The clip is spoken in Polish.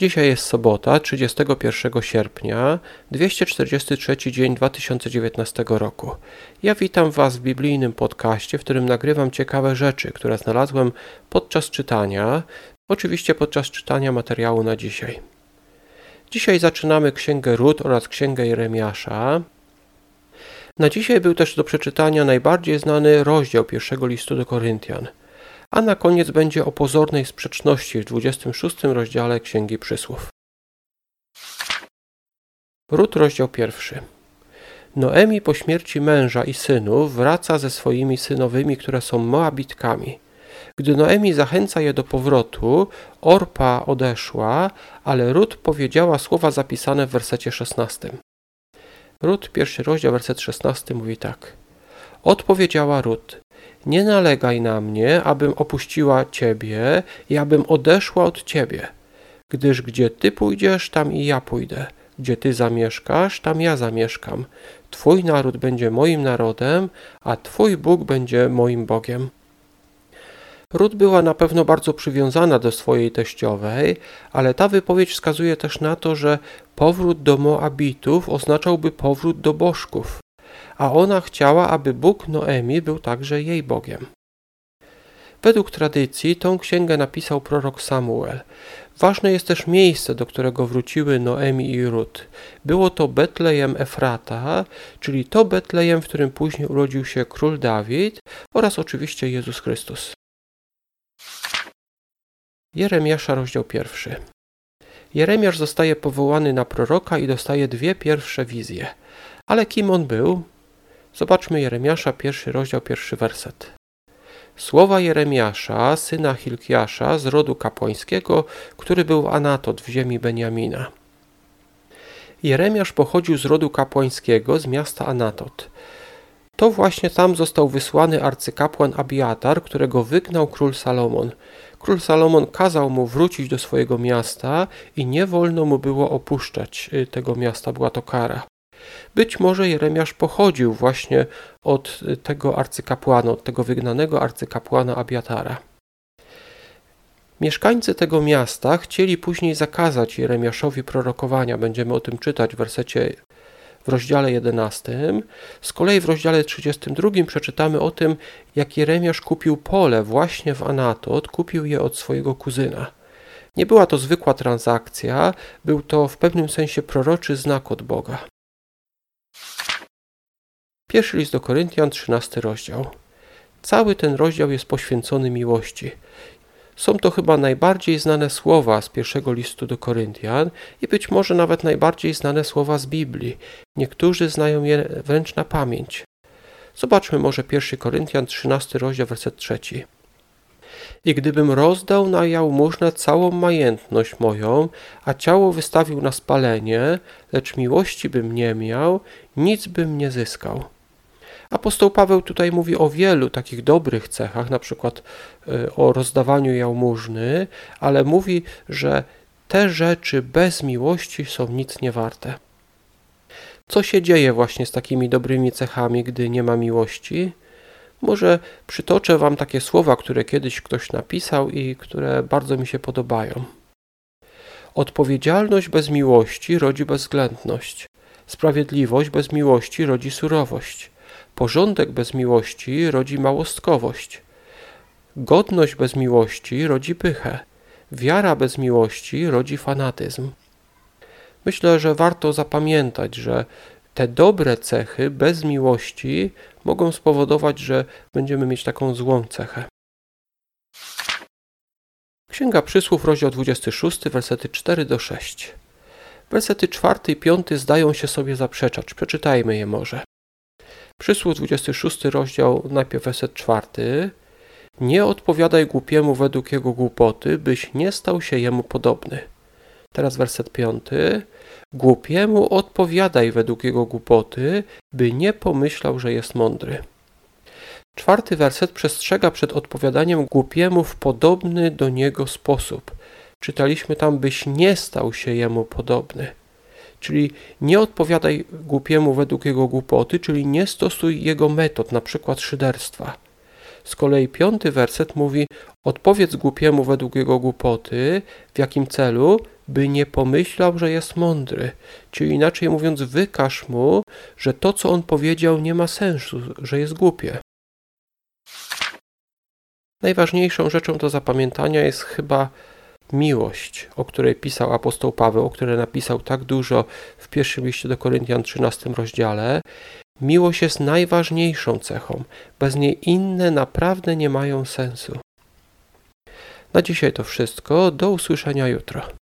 Dzisiaj jest sobota, 31 sierpnia, 243 dzień 2019 roku. Ja witam Was w biblijnym podcaście, w którym nagrywam ciekawe rzeczy, które znalazłem podczas czytania, oczywiście podczas czytania materiału na dzisiaj. Dzisiaj zaczynamy Księgę Rut oraz Księgę Jeremiasza. Na dzisiaj był też do przeczytania najbardziej znany rozdział pierwszego listu do Koryntian – a na koniec będzie o pozornej sprzeczności w 26 rozdziale Księgi Przysłów. Rut, rozdział pierwszy. Noemi po śmierci męża i synów wraca ze swoimi synowymi, które są Moabitkami. Gdy Noemi zachęca je do powrotu, Orpa odeszła, ale Rut powiedziała słowa zapisane w wersecie 16. Rut, pierwszy rozdział, werset 16 mówi tak. Odpowiedziała Rut: nie nalegaj na mnie, abym opuściła Ciebie i abym odeszła od Ciebie, gdyż gdzie Ty pójdziesz, tam i ja pójdę. Gdzie Ty zamieszkasz, tam ja zamieszkam. Twój naród będzie moim narodem, a Twój Bóg będzie moim Bogiem. Rut była na pewno bardzo przywiązana do swojej teściowej, ale ta wypowiedź wskazuje też na to, że powrót do Moabitów oznaczałby powrót do bożków a ona chciała, aby Bóg Noemi był także jej Bogiem. Według tradycji tą księgę napisał prorok Samuel. Ważne jest też miejsce, do którego wróciły Noemi i Rut. Było to Betlejem Efrata, czyli to Betlejem, w którym później urodził się król Dawid oraz oczywiście Jezus Chrystus. Jeremiasza, rozdział pierwszy. Jeremiasz zostaje powołany na proroka i dostaje dwie pierwsze wizje. Ale kim on był? Zobaczmy Jeremiasza, pierwszy rozdział, pierwszy werset. Słowa Jeremiasza, syna Hilkiasza z rodu kapłańskiego, który był Anatot w ziemi Beniamina. Jeremiasz pochodził z rodu kapłańskiego z miasta Anatot. To właśnie tam został wysłany arcykapłan Abiatar, którego wygnał król Salomon. Król Salomon kazał mu wrócić do swojego miasta i nie wolno mu było opuszczać y, tego miasta, była to kara. Być może Jeremiasz pochodził właśnie od tego arcykapłana, od tego wygnanego arcykapłana Abiatara. Mieszkańcy tego miasta chcieli później zakazać Jeremiaszowi prorokowania. Będziemy o tym czytać w wersecie w rozdziale 11. Z kolei w rozdziale 32 przeczytamy o tym, jak Jeremiasz kupił pole właśnie w Anatot, kupił je od swojego kuzyna. Nie była to zwykła transakcja, był to w pewnym sensie proroczy znak od Boga. Pierwszy list do Koryntian, 13 rozdział. Cały ten rozdział jest poświęcony miłości. Są to chyba najbardziej znane słowa z pierwszego listu do Koryntian i być może nawet najbardziej znane słowa z Biblii. Niektórzy znają je wręcz na pamięć. Zobaczmy może 1 Koryntian 13 rozdział werset 3. I gdybym rozdał na jałmużnę całą majętność moją, a ciało wystawił na spalenie, lecz miłości bym nie miał, nic bym nie zyskał. Apostoł Paweł tutaj mówi o wielu takich dobrych cechach, na przykład e, o rozdawaniu jałmużny, ale mówi, że te rzeczy bez miłości są nic nie warte. Co się dzieje właśnie z takimi dobrymi cechami, gdy nie ma miłości? Może przytoczę Wam takie słowa, które kiedyś ktoś napisał i które bardzo mi się podobają. Odpowiedzialność bez miłości rodzi bezwzględność. Sprawiedliwość bez miłości rodzi surowość. Porządek bez miłości rodzi małostkowość. Godność bez miłości rodzi pychę. Wiara bez miłości rodzi fanatyzm. Myślę, że warto zapamiętać, że te dobre cechy bez miłości mogą spowodować, że będziemy mieć taką złą cechę. Księga Przysłów, rozdział 26, wersety 4 do 6. Wersety 4 i 5 zdają się sobie zaprzeczać. Przeczytajmy je może. Przysłów 26 rozdział, najpierw werset 4. Nie odpowiadaj głupiemu według jego głupoty, byś nie stał się jemu podobny. Teraz werset 5. Głupiemu odpowiadaj według jego głupoty, by nie pomyślał, że jest mądry. Czwarty werset przestrzega przed odpowiadaniem głupiemu w podobny do niego sposób. Czytaliśmy tam, byś nie stał się jemu podobny. Czyli nie odpowiadaj głupiemu według jego głupoty, czyli nie stosuj jego metod, na przykład szyderstwa. Z kolei piąty werset mówi: Odpowiedz głupiemu według jego głupoty, w jakim celu, by nie pomyślał, że jest mądry. Czyli inaczej mówiąc, wykaż mu, że to, co on powiedział, nie ma sensu, że jest głupie. Najważniejszą rzeczą do zapamiętania jest chyba miłość, o której pisał apostoł Paweł, o której napisał tak dużo w pierwszym liście do Koryntian 13 rozdziale. Miłość jest najważniejszą cechą. Bez niej inne naprawdę nie mają sensu. Na dzisiaj to wszystko. Do usłyszenia jutro.